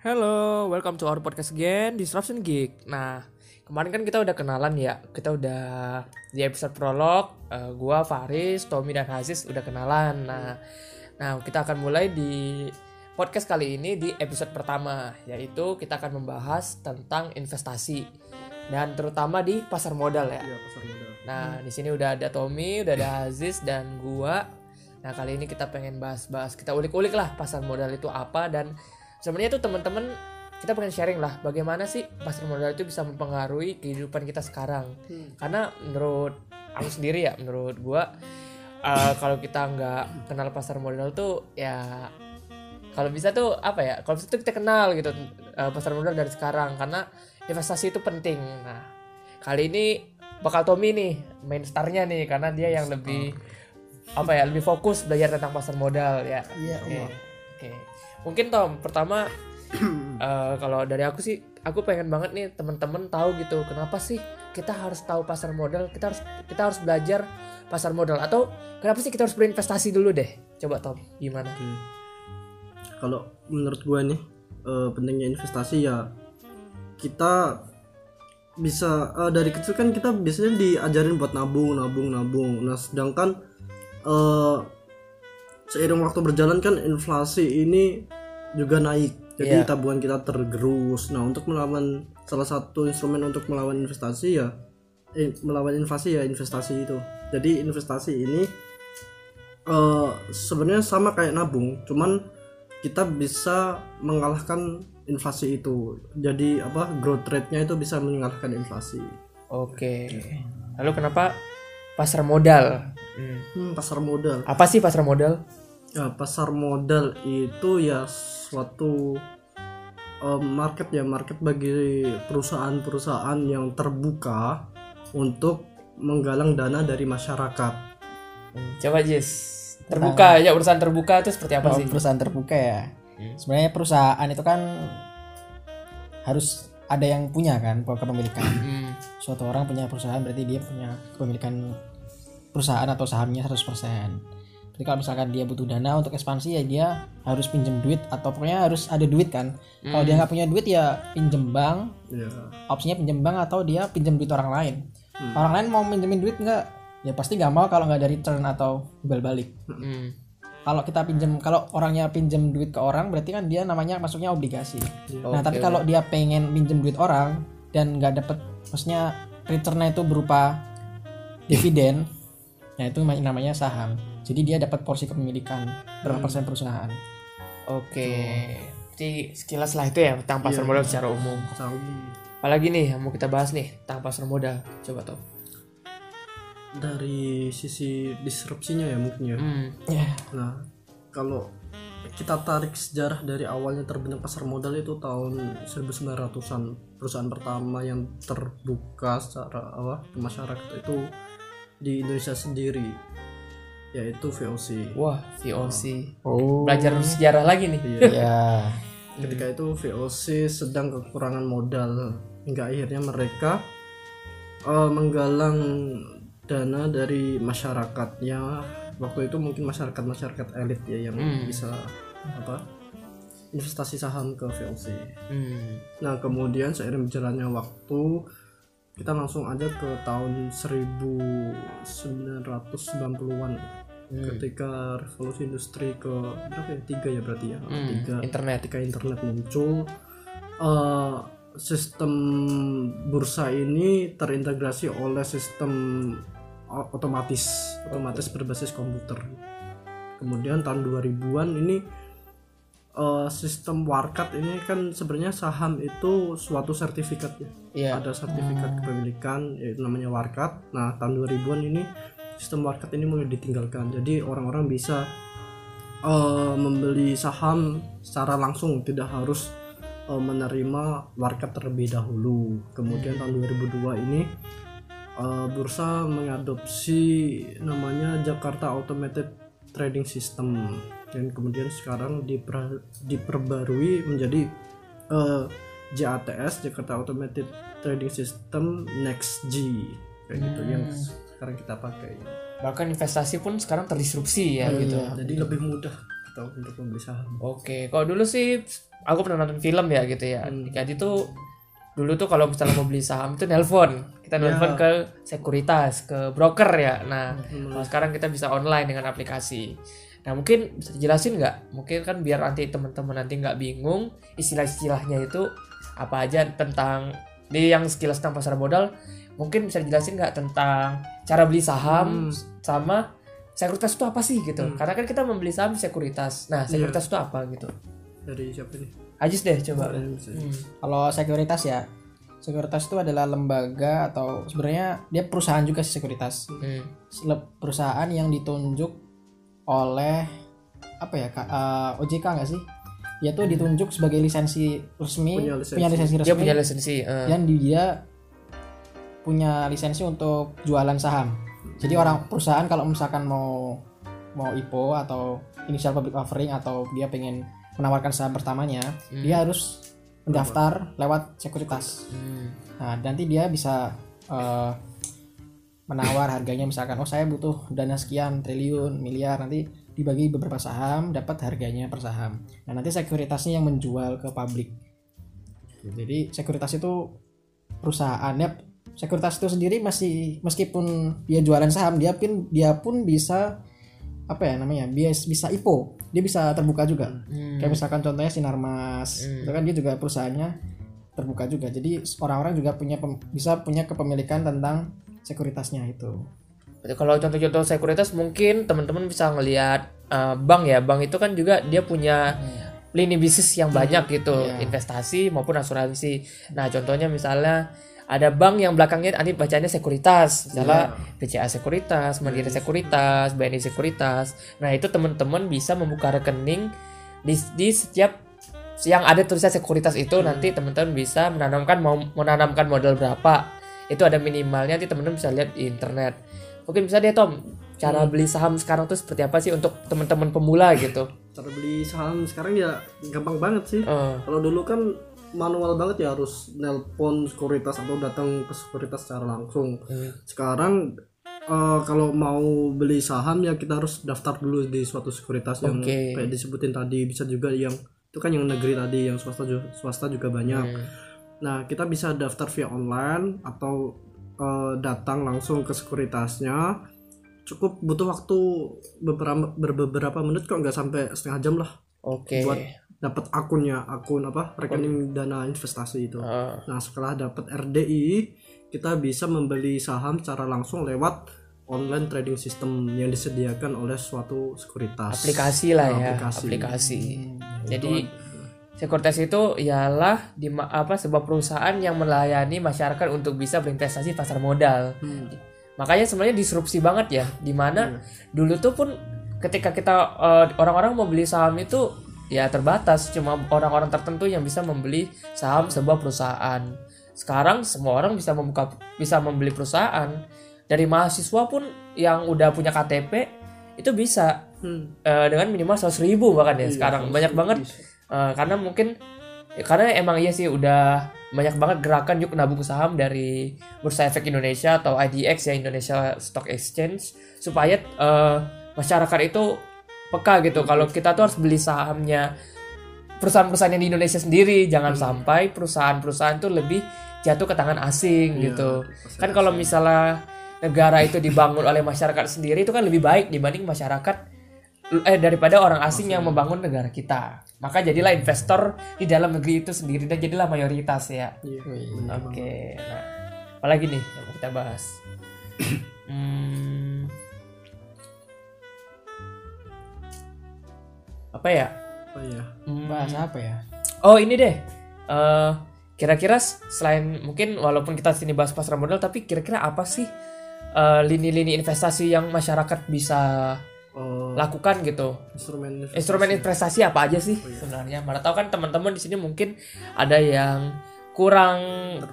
Hello, welcome to our podcast again, Disruption Geek. Nah, kemarin kan kita udah kenalan ya, kita udah di episode prolog, eh, gua Faris, Tommy dan Haziz udah kenalan. Nah, nah kita akan mulai di podcast kali ini di episode pertama, yaitu kita akan membahas tentang investasi dan terutama di pasar modal ya. Iya pasar modal. Nah, di sini udah ada Tommy, udah ada Aziz dan gua. Nah, kali ini kita pengen bahas-bahas, kita ulik-ulik lah pasar modal itu apa dan sebenarnya tuh teman-teman kita pengen sharing lah bagaimana sih pasar modal itu bisa mempengaruhi kehidupan kita sekarang. Karena menurut aku sendiri ya, menurut gua eh, kalau kita nggak kenal pasar modal tuh ya kalau bisa tuh apa ya? Kalau bisa tuh kita kenal gitu eh, pasar modal dari sekarang karena investasi itu penting. Nah, kali ini bakal Tommy nih main starnya nih karena dia yang lebih apa ya lebih fokus belajar tentang pasar modal ya. Iya, Oke. Oke. Mungkin Tom pertama eh, kalau dari aku sih aku pengen banget nih teman-teman tahu gitu kenapa sih kita harus tahu pasar modal kita harus kita harus belajar pasar modal atau kenapa sih kita harus berinvestasi dulu deh coba Tom gimana Oke. Kalau menurut gue nih eh, pentingnya investasi ya kita bisa eh, dari kecil kan kita biasanya diajarin buat nabung, nabung, nabung. Nah sedangkan eh seiring waktu berjalan kan inflasi ini juga naik. Jadi Iya. tabungan kita tergerus. Nah untuk melawan salah satu instrumen untuk melawan investasi ya eh, melawan inflasi ya investasi itu. Jadi investasi ini eh sebenarnya sama kayak nabung, cuman kita bisa mengalahkan inflasi itu. Jadi apa growth rate-nya itu bisa mengalahkan inflasi. oke lalu kenapa pasar modal Hmm. Hmm, pasar modal. apa sih pasar modal Ya, pasar modal itu ya suatu eh, market ya market bagi perusahaan-perusahaan yang terbuka untuk menggalang dana dari masyarakat. Hmm, coba Jis terbuka ya urusan terbuka itu seperti apa Kalau sih perusahaan terbuka ya Hmm. sebenarnya perusahaan itu kan harus ada yang punya kan kepemilikan Hmm, suatu orang punya perusahaan berarti dia punya kepemilikan perusahaan atau sahamnya 100% jadi kalau misalkan dia butuh dana untuk ekspansi ya dia harus pinjem duit atau pokoknya harus ada duit kan. Kalau dia nggak punya duit ya pinjem bank. Ya. opsinya pinjem bank atau dia pinjem duit orang lain. Hmm. orang lain mau minjemin duit nggak? Ya pasti nggak mau kalau nggak ada return atau imbal balik hmm. kalau kita pinjem kalau orangnya pinjem duit ke orang berarti kan dia namanya masuknya obligasi. Nah Oke, tapi kalau dia pengen pinjem duit orang dan nggak dapet maksudnya returnnya itu berupa dividen nah itu namanya- saham jadi dia dapat porsi kepemilikan berapa persen perusahaan Oke. Jadi sekilas lah itu ya tentang pasar Iya. modal secara umum. Tahu. Apalagi nih yang mau kita bahas nih tentang pasar modal. Coba tuh. Dari sisi disrupsinya ya mungkin ya. Hmm. ya Nah, kalau kita tarik sejarah dari awalnya terbentuk pasar modal itu tahun 1900-an perusahaan pertama yang terbuka secara apa ke masyarakat itu di Indonesia sendiri yaitu VOC. Wah, VOC. oh Belajar sejarah lagi nih. Iya. ya Ketika itu VOC sedang kekurangan modal hingga akhirnya mereka eh, menggalang dana dari masyarakat ya waktu itu mungkin masyarakat masyarakat elit ya yang Hmm. bisa apa investasi saham ke VOC. Hmm. Nah kemudian seiring berjalannya waktu kita langsung aja ke tahun 1990-an Hmm. ketika revolusi industri ke berapa ya tiga ya berarti ya Hmm. tiga Internet. ketika internet muncul eh, sistem bursa ini terintegrasi oleh sistem otomatis otomatis berbasis komputer kemudian tahun 2000-an ini eh, sistem warkat ini kan sebenarnya saham itu suatu sertifikat ya. Iya. ada sertifikat kepemilikan yaitu namanya warkat. Nah tahun 2000-an ini sistem warkat ini mulai ditinggalkan. Jadi orang-orang bisa eh, membeli saham secara langsung tidak harus eh, menerima warkat terlebih dahulu. Kemudian tahun 2002 ini eh, bursa mengadopsi namanya Jakarta Automated Trading System dan kemudian sekarang diper- diperbarui menjadi eh, JATS Jakarta Automated Trading System Next G kayak gitu yang sekarang kita pakai Bahkan investasi pun sekarang terdisrupsi ya gitu. jadi lebih mudah gitu untuk membeli saham Oke, kalau dulu sih aku pernah nonton film ya gitu ya. Hmm. Jadi tuh dulu tuh kalau misalnya mau beli saham itu nelpon. Kita nelpon Ya. ke sekuritas, ke broker ya. Nah, Hmm. kalau sekarang kita bisa online dengan aplikasi. Nah, mungkin bisa dijelasin nggak? Mungkin kan biar nanti teman-teman nanti nggak bingung istilah-istilahnya itu apa aja tentang di yang sekilas tentang pasar modal. Mungkin bisa dijelasin nggak tentang cara beli saham Hmm. sama sekuritas itu apa sih gitu? Hmm. Karena kan kita membeli saham sekuritas. Nah, Iya. sekuritas itu apa gitu? dari siapa nih Ajis deh coba. Hmm. Kalau sekuritas ya, sekuritas itu adalah lembaga atau sebenarnya dia perusahaan juga sih sekuritas. Hmm. Perusahaan yang ditunjuk oleh apa ya Kak? Eh, OJK nggak sih? Dia tuh ditunjuk sebagai lisensi resmi, Punya lisensi. punya lisensi resmi, Dia punya lisensi. eh. dan dia punya lisensi untuk jualan saham. Jadi orang perusahaan kalau misalkan mau mau IPO atau initial public offering atau dia pengen menawarkan saham pertamanya, Hmm. dia harus mendaftar lewat sekuritas. Hmm. Nah, nanti dia bisa eh, menawar harganya misalkan oh saya butuh dana sekian triliun miliar nanti dibagi beberapa saham dapat harganya per saham. Nah, nanti sekuritasnya yang menjual ke publik. Jadi sekuritas itu perusahaannya sekuritas itu sendiri masih meskipun dia jualan saham dia pun dia pun bisa apa ya namanya dia bisa IPO dia bisa terbuka juga Hmm. kayak misalkan contohnya Sinarmas Hmm. itu kan dia juga perusahaannya terbuka juga jadi orang-orang juga punya pem- bisa punya kepemilikan tentang sekuritasnya itu Kalau contoh-contoh sekuritas mungkin teman-teman bisa ngelihat eh, bank ya. Bank itu kan juga dia punya lini bisnis yang banyak gitu, Iya. investasi maupun asuransi. Nah, contohnya misalnya ada bank yang belakangnya nanti bacanya sekuritas, misalnya BCA Sekuritas, Mandiri Sekuritas, BNI Sekuritas. Nah, itu teman-teman bisa membuka rekening di, di setiap yang ada tulisan sekuritas itu nanti teman-teman bisa menanamkan mau menanamkan modal berapa. Itu ada minimalnya nanti teman-teman bisa lihat di internet. Mungkin bisa deh Tom, cara beli saham sekarang tuh seperti apa sih untuk teman-teman pemula gitu. cara beli saham sekarang ya gampang banget sih Eh, kalau dulu kan manual banget ya harus nelpon sekuritas atau datang ke sekuritas secara langsung Hmm. sekarang eh, kalau mau beli saham ya kita harus daftar dulu di suatu sekuritas yang Oke. kayak disebutin tadi bisa juga yang itu kan yang negeri tadi yang swasta juga, swasta juga banyak Hmm. nah kita bisa daftar via online atau eh, datang langsung ke sekuritasnya cukup butuh waktu beberapa beberapa menit kok nggak sampai setengah jam lah Oke. buat dapat akunnya akun apa rekening dana investasi itu Eh, Nah, setelah dapat RDI, kita bisa membeli saham secara langsung lewat online trading system yang disediakan oleh suatu sekuritas. aplikasi lah ya, Aplikasi. aplikasi. Hmm. Jadi sekuritas itu ialah di apa sebuah perusahaan yang melayani masyarakat untuk bisa berinvestasi pasar modal. Hmm. Makanya sebenarnya disrupsi banget ya, di mana Iya. dulu tuh pun ketika kita eh, orang-orang mau beli saham itu ya terbatas, cuma orang-orang tertentu yang bisa membeli saham sebuah perusahaan. Sekarang semua orang bisa membuka bisa membeli perusahaan. Dari mahasiswa pun yang udah punya KTP itu bisa Hmm. eh, dengan minimal 100 ribu bahkan ya Iya, sekarang banyak banget bisa. Eh, karena mungkin ya, karena emang iya sih udah banyak banget gerakan yuk nabung saham dari Bursa Efek Indonesia atau IDX ya Indonesia Stock Exchange supaya eh, masyarakat itu peka gitu. Kalau kita tuh harus beli sahamnya perusahaan-perusahaan yang di Indonesia sendiri. Jangan sampai perusahaan-perusahaan tuh lebih jatuh ke tangan asing Iya, gitu. kan kalau misalnya negara itu dibangun oleh masyarakat sendiri itu kan lebih baik dibanding masyarakat eh daripada orang asing yang membangun negara kita. Maka jadilah investor di dalam negeri itu sendiri dan jadilah mayoritas ya. Iya, oke banget. nah apalagi nih yang mau kita bahas? Hmm, apa ya Oh iya. Hmm, bahas apa ya Oh ini deh, Eh, kira-kira selain mungkin walaupun kita sini bahas pasar modal, tapi kira-kira apa sih eh, lini-lini investasi yang masyarakat bisa Oh, lakukan gitu? instrumen investasi. Instrumen investasi apa aja sih sebenarnya? Mana tahu kan teman-teman di sini mungkin ada yang kurang,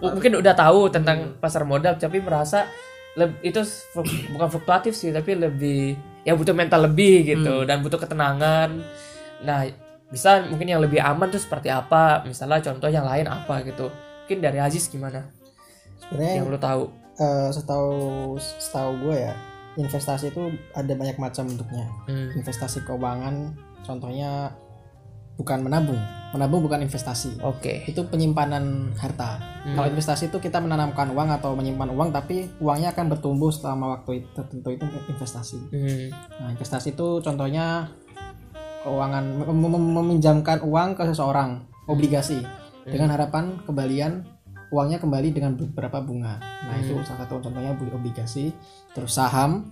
mungkin udah tahu tentang pasar modal, tapi merasa leb- itu fluk- bukan fluktuatif sih, tapi lebih ya butuh mental lebih gitu dan butuh ketenangan. Nah bisa mungkin yang lebih aman tuh seperti apa? Misalnya contoh yang lain apa gitu? Mungkin dari Aziz gimana? sebenarnya Yang lu tahu? eh, setahu setahu gue ya investasi itu ada banyak macam bentuknya Hmm. investasi keuangan contohnya bukan menabung. Menabung bukan investasi. Oke. itu penyimpanan harta. Hmm. kalau investasi itu kita menanamkan uang atau menyimpan uang tapi uangnya akan bertumbuh selama waktu itu- tertentu itu investasi. Hmm. nah investasi itu contohnya keuangan mem- mem- meminjamkan uang ke seseorang obligasi dengan harapan kembalian uangnya kembali dengan beberapa bunga. Nah itu salah satu contohnya beli obligasi terus saham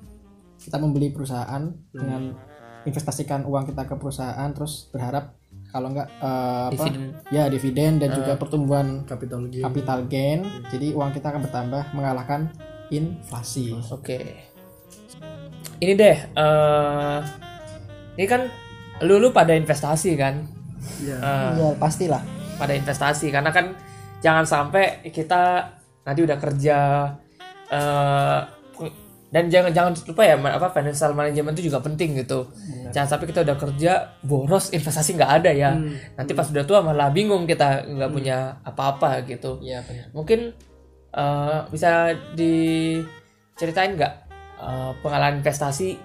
kita membeli perusahaan dengan investasikan uang kita ke perusahaan terus berharap kalau enggak eh, apa Dividen. ya dividen dan juga pertumbuhan capital gain capital gain jadi uang kita akan bertambah mengalahkan inflasi Oke. Ini deh. eh ini kan lu lu pada investasi kan? Iya. Eh, ya pastilah pada investasi karena kan jangan sampai kita nanti udah kerja eh dan jangan jangan lupa ya apa financial management itu juga penting gitu. Jangan sampai kita udah kerja boros investasi nggak ada ya. Nanti pas udah tua malah bingung kita nggak punya apa-apa gitu. Benar. Mungkin eh, bisa diceritain nggak eh, pengalaman investasi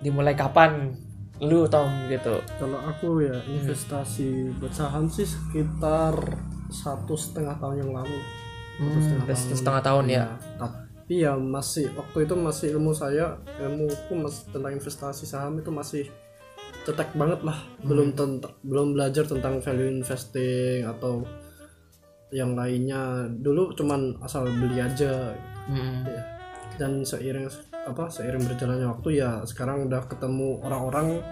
dimulai kapan? Lu Tom gitu. Kalau aku ya investasi buat saham sih sekitar satu setengah tahun yang lalu. Satu setengah udah setengah tahun ya Tapi ya masih waktu itu masih ilmu saya ilmuku masih tentang investasi saham itu masih cetek banget lah. Belum tentang belum belajar tentang value investing atau yang lainnya. Dulu cuman asal beli aja. Hmm. Ya. Dan seiring apa seiring berjalannya waktu ya sekarang udah ketemu orang-orang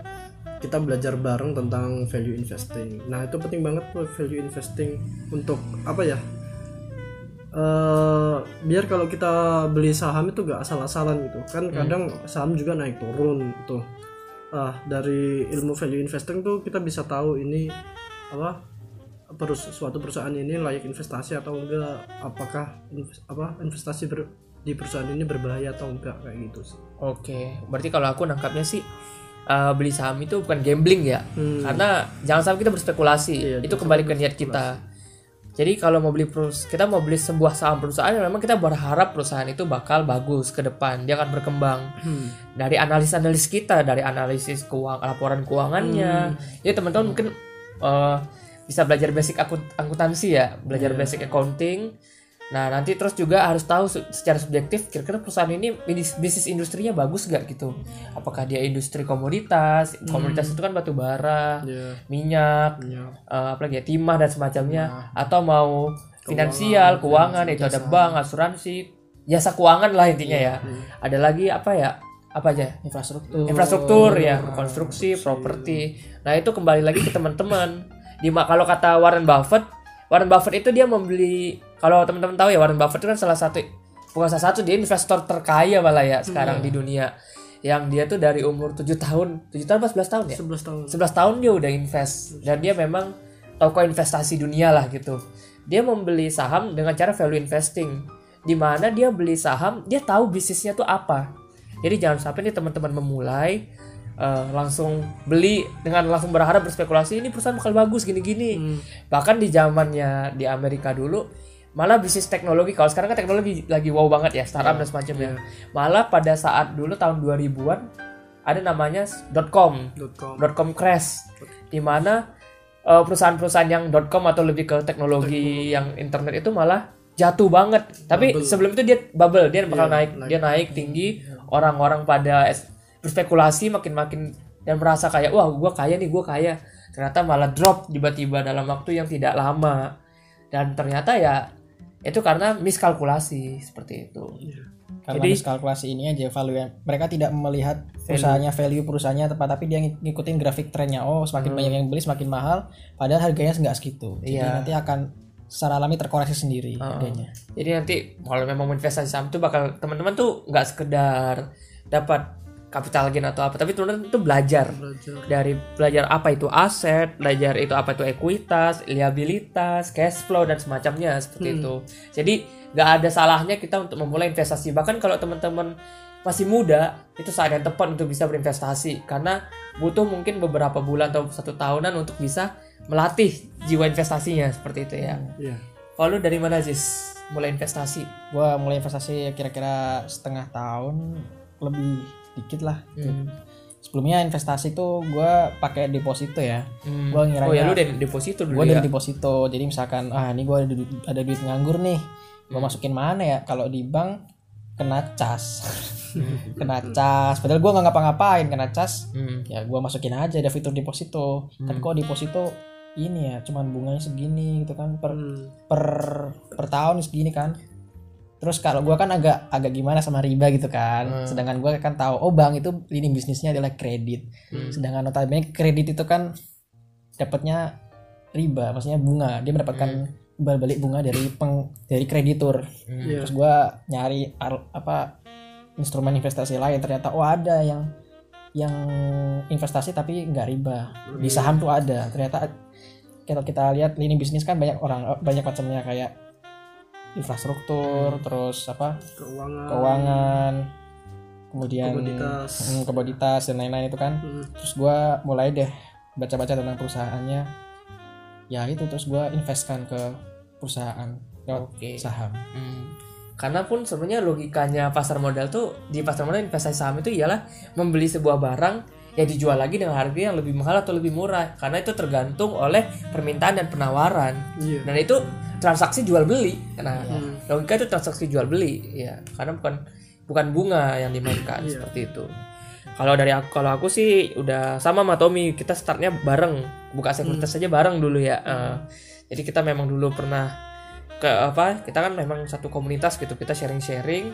kita belajar bareng tentang value investing. Nah itu penting banget tuh value investing untuk apa ya? Eh biar kalau kita beli saham itu gak asal-asalan gitu. Kan kadang saham juga naik turun tuh. Ah dari ilmu value investing tuh kita bisa tahu ini apa perus suatu perusahaan ini layak investasi atau enggak. Apakah inves- apa investasi ber- di perusahaan ini berbahaya atau enggak kayak gitu sih. Oke, berarti kalau aku nangkapnya sih uh, beli saham itu bukan gambling ya, Hmm. karena jangan sampai kita berspekulasi. Iya, itu kembali ke niat kita. Jadi kalau mau beli perus, kita mau beli sebuah saham perusahaan, memang kita berharap perusahaan itu bakal bagus ke depan, dia akan berkembang. Hmm. Dari analis-analis kita, dari analisis keuang, laporan keuangannya. Jadi teman-teman mungkin uh, bisa belajar basic akut- akuntansi ya, belajar basic accounting. Nah nanti terus juga harus tahu se- secara subjektif kira-kira perusahaan ini bis- bisnis industrinya bagus gak gitu? Apakah dia industri komoditas? Komoditas itu kan batu bara, ya minyak, ya eh, apalagi ya, timah dan semacamnya. Atau mau finansial, keuangan, itu ada bank, asuransi, jasa keuangan lah intinya ya. Ada lagi apa ya? Apa aja? infrastruktur infrastruktur ya konstruksi properti nah itu kembali lagi ke teman-teman di kalau kata Warren Buffett Warren Buffett itu dia membeli kalau teman-teman tahu ya Warren Buffett itu kan salah satu bukan salah satu dia investor terkaya malah ya sekarang di dunia. Yang dia tuh dari umur 7 tahun 7 tahun pas 11 tahun ya? 11 tahun. 11 tahun dia udah invest. Dan dia memang tokoh investasi dunia lah gitu. Dia membeli saham dengan cara value investing di mana dia beli saham, dia tahu bisnisnya tuh apa. Jadi jangan sampai nih teman-teman memulai eh, langsung beli dengan langsung berharap berspekulasi ini perusahaan bakal bagus gini-gini. Bahkan di zamannya di Amerika dulu malah bisnis teknologi kalau sekarang kan teknologi lagi wow banget ya startup dan semacamnya. Malah pada saat dulu tahun 2000-an ada namanya .com .com .com crash di mana eh, perusahaan-perusahaan yang .com atau lebih ke teknologi yang internet itu malah jatuh banget. Tapi sebelum itu dia bubble, dia bakal naik, dia naik tinggi. Orang-orang pada berspekulasi makin-makin dan merasa kayak wah gua kaya nih, gua kaya. Ternyata malah drop tiba-tiba dalam waktu yang tidak lama. Dan ternyata ya itu karena miskalkulasi seperti itu. karena Jadi- kalkulasi ini aja value mereka tidak melihat perusahaannya value perusahaannya tepat tapi dia ng- ngikutin grafik trennya oh semakin banyak yang beli semakin mahal padahal harganya nggak segitu jadi Iya. nanti akan secara alami terkoreksi sendiri harganya Jadi nanti kalau memang investasi saham tuh bakal teman-teman tuh nggak sekedar dapat capital gain atau apa, tapi teman-teman tuh belajar belajar dari belajar apa itu aset, belajar itu apa itu ekuitas, liabilitas, cash flow dan semacamnya seperti itu. Jadi nggak ada salahnya kita untuk memulai investasi. Bahkan kalau teman-teman masih muda, itu saat yang tepat untuk bisa berinvestasi karena butuh mungkin beberapa bulan atau satu tahunan untuk bisa melatih jiwa investasinya seperti itu ya. iya Kalau lu dari mana Jis? Mulai investasi? gua mulai investasi kira-kira setengah tahun lebih dikit lah Hmm. sebelumnya investasi tuh gue pakai deposito ya. Hmm. Gua ngiranya- oh ya lu dari deposito dulu gue ya? dari deposito. Jadi misalkan ah ini gue ada, du- ada duit nganggur nih. Gue masukin mana ya? Kalau di bank kena cas. Kena cas. Padahal gue nggak ngapa-ngapain kena cas. Hmm. ya gue masukin aja ada fitur deposito. Tapi kok deposito ini ya cuman bunganya segini gitu kan per Hmm. per per tahun segini kan terus kalau gue kan agak agak gimana sama riba gitu kan. Sedangkan gue kan tahu oh bank itu ini bisnisnya adalah kredit. Sedangkan notabene kredit itu kan dapatnya riba maksudnya bunga. Dia mendapatkan imbal balik bunga dari peng dari kreditur. Iya. terus gue nyari al- apa instrumen investasi lain. Ternyata oh ada yang yang investasi tapi nggak riba. Di saham tuh ada. Ternyata kalau kita lihat lini bisnis kan banyak orang banyak macamnya. Kayak infrastruktur terus apa keuangan keuangan kemudian Komoditas. mm, komoditas dan lain-lain itu kan Hmm. terus gua mulai deh baca-baca tentang perusahaannya ya itu terus gua investkan ke perusahaan lewat Oke. saham Hmm. Karena pun sebenarnya logikanya pasar modal tuh di pasar modal investasi saham itu ialah membeli sebuah barang yang dijual lagi dengan harga yang lebih mahal atau lebih murah karena itu tergantung oleh permintaan dan penawaran. Iya. dan itu transaksi jual beli nah Hmm. logika itu transaksi jual beli ya. Karena bukan bukan bunga yang dimainkan Iya. seperti itu. Kalau dari aku kalau aku sih udah sama sama Tommy kita startnya bareng. Buka sekuritas saja bareng dulu ya. Eh, jadi kita memang dulu pernah ke apa kita kan memang satu komunitas gitu kita sharing sharing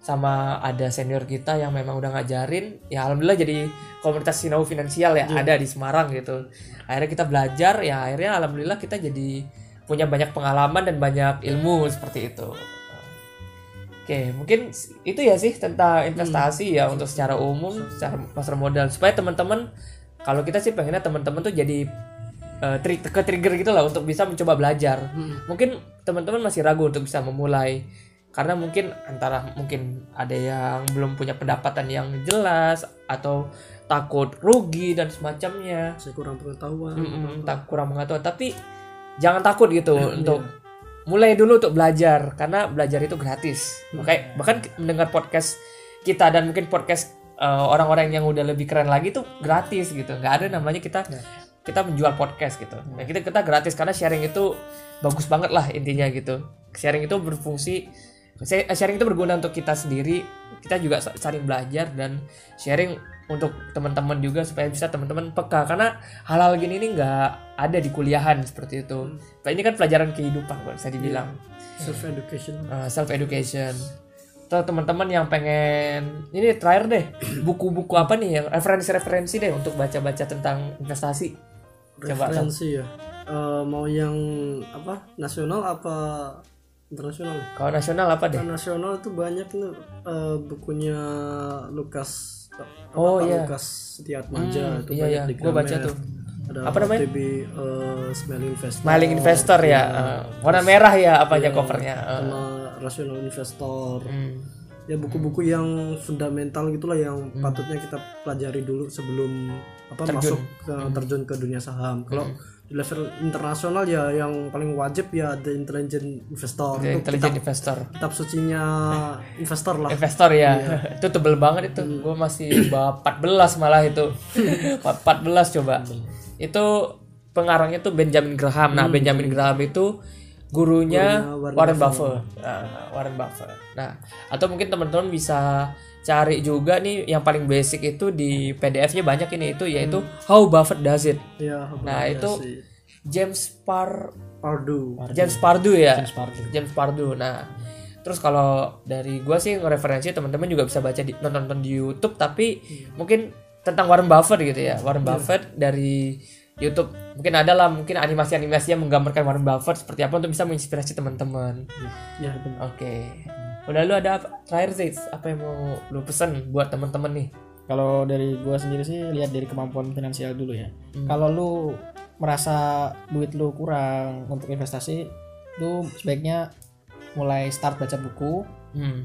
sama ada senior kita yang memang udah ngajarin ya alhamdulillah jadi komunitas sinau finansial ya ada di Semarang gitu. Akhirnya kita belajar ya akhirnya alhamdulillah kita jadi punya banyak pengalaman dan banyak ilmu seperti itu. Oke mungkin itu ya sih tentang investasi ya untuk secara umum secara pasar modal. Supaya teman-teman kalau kita sih pengennya teman-teman tuh jadi tri- ke trigger gitu lah untuk bisa mencoba belajar. Mungkin teman-teman masih ragu untuk bisa memulai karena mungkin antara mungkin ada yang belum punya pendapatan yang jelas atau takut rugi dan semacamnya. Saya kurang pengetahuan. Mm-mm, tak kurang mengetahui tapi jangan takut gitu untuk mulai dulu untuk belajar. Karena belajar itu gratis. Makanya bahkan mendengar podcast kita dan mungkin podcast eh, orang-orang yang udah lebih keren lagi tuh gratis gitu. Nggak ada namanya kita kita menjual podcast gitu. Nah, kita kita gratis karena sharing itu bagus banget lah intinya gitu. Sharing itu berfungsi sharing itu berguna untuk kita sendiri. Kita juga sa- saling belajar dan sharing untuk teman-teman juga supaya bisa teman-teman peka. Karena hal-hal gini ini nggak ada di kuliahan seperti itu. Nah, ini kan pelajaran kehidupan kalau bisa dibilang. Self education self education. Atau teman-teman yang pengen ini terakhir deh buku-buku apa nih yang referensi-referensi deh untuk baca-baca tentang investasi. Coba referensi ya? Eh, mau yang apa? Nasional apa internasional Kalau nasional apa deh? Kalau nasional itu banyak tuh eh, bukunya Lukas apa, Oh, iya. Lukas Setiatmaja Hmm, itu iya, banyak iya. di Gua baca tuh. ada Apa namanya? OTB eh, Smiling Investor Smiling Investor ya, eh, warna merah ya apanya covernya. eh. sama Rational Investor Hmm. ya buku-buku yang fundamental gitulah yang patutnya kita pelajari dulu sebelum apa masuk ke terjun ke dunia saham kalau di level internasional ya yang paling wajib ya The Intelligent Investor. Itu Intelligent investor. kitab sucinya investor lah. Investor ya. Itu tebel banget itu. Gue masih bawa 14 malah itu. 14 coba. Itu pengarangnya tuh Benjamin Graham. Nah Benjamin Graham itu gurunya Warren Warren Buffett. Nah, Warren Buffett. Nah atau mungkin teman-teman bisa cari juga nih yang paling basic itu di PDF-nya banyak ini itu yaitu How Buffett Does It ya nah ya itu si James Par Pardue James Pardue ya James Pardue. James Pardue. Nah, terus kalau dari gua sih ngereferensi teman-teman juga bisa baca di nonton di YouTube tapi mungkin tentang Warren Buffett gitu ya. Warren Buffett dari YouTube mungkin ada lah mungkin animasi-animasi yang menggambarkan Warren Buffett seperti apa untuk bisa menginspirasi teman-teman. ya benar. Oke. Udah lu ada apa? Terakhir apa yang mau lu pesan buat teman-teman nih? Kalau dari gua sendiri sih lihat dari kemampuan finansial dulu ya. Kalau lu merasa duit lu kurang untuk investasi, lu sebaiknya mulai start baca buku, Hmm.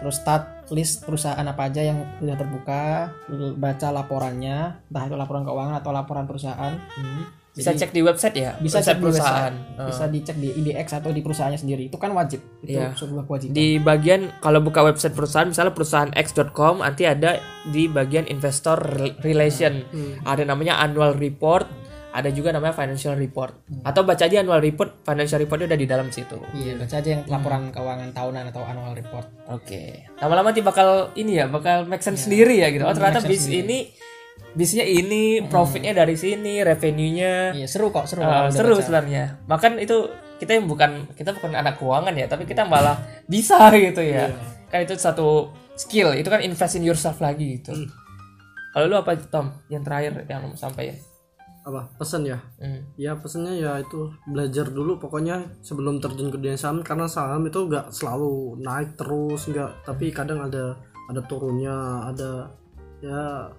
terus start list perusahaan apa aja yang sudah terbuka, baca laporannya, entah itu laporan keuangan atau laporan perusahaan. Hmm. bisa cek di website ya bisa website cek di perusahaan website. Oh. bisa dicek di IDX atau di perusahaannya sendiri itu kan wajib itu Iya. sebuah kewajiban di bagian kalau buka website perusahaan misalnya perusahaan x.com nanti ada di bagian investor Rel- relation ada namanya annual report ada juga namanya financial report atau baca aja annual report financial reportnya udah di dalam situ iya baca aja yang laporan keuangan tahunan atau annual report Oke. Lama-lama nanti bakal ini ya, bakal make sense sendiri ya gitu. Oh, ternyata make bis sense ini bisnya ini, profitnya dari sini, revenue-nya iya seru kok seru udah seru baca. sebenarnya. Makan itu kita yang bukan kita bukan anak keuangan ya, tapi kita malah bisa gitu ya. Kan itu satu skill, itu kan invest in yourself lagi gitu. Kalau lu apa Tom? Yang terakhir yang sampaikan? Apa? Pesan ya? Hmm. ya pesannya ya itu belajar dulu. Pokoknya sebelum terjun ke dunia saham karena saham itu nggak selalu naik terus nggak. Tapi kadang ada ada turunnya ada ya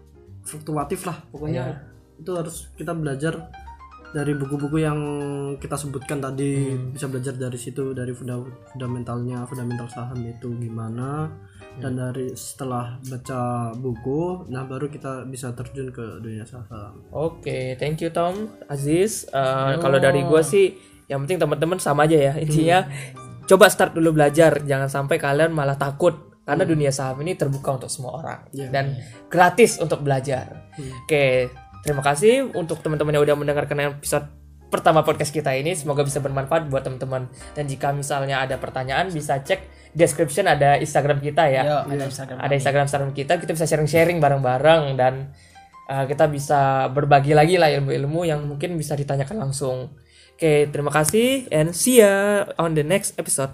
fluktuatif lah. Pokoknya itu harus kita belajar dari buku-buku yang kita sebutkan tadi. Bisa belajar dari situ dari funda fundamentalnya fundamental saham itu gimana dan dari setelah baca buku nah baru kita bisa terjun ke dunia saham. Oke, thank you Tom, Aziz. Eh, Kalau dari gue sih, yang penting teman-teman sama aja ya intinya. Coba start dulu belajar, jangan sampai kalian malah takut karena dunia saham ini terbuka untuk semua orang dan gratis untuk belajar. Oke, terima kasih untuk teman-teman yang udah mendengarkan episode pertama podcast kita ini. Semoga bisa bermanfaat buat teman-teman. Dan jika misalnya ada pertanyaan, bisa cek description ada Instagram kita ya Yo, ada Instagram ada Instagram Instagram kita kita bisa sharing-sharing bareng-bareng dan uh, kita bisa berbagi lagi lah ilmu-ilmu yang mungkin bisa ditanyakan langsung. Oke, terima kasih and see ya on the next episode.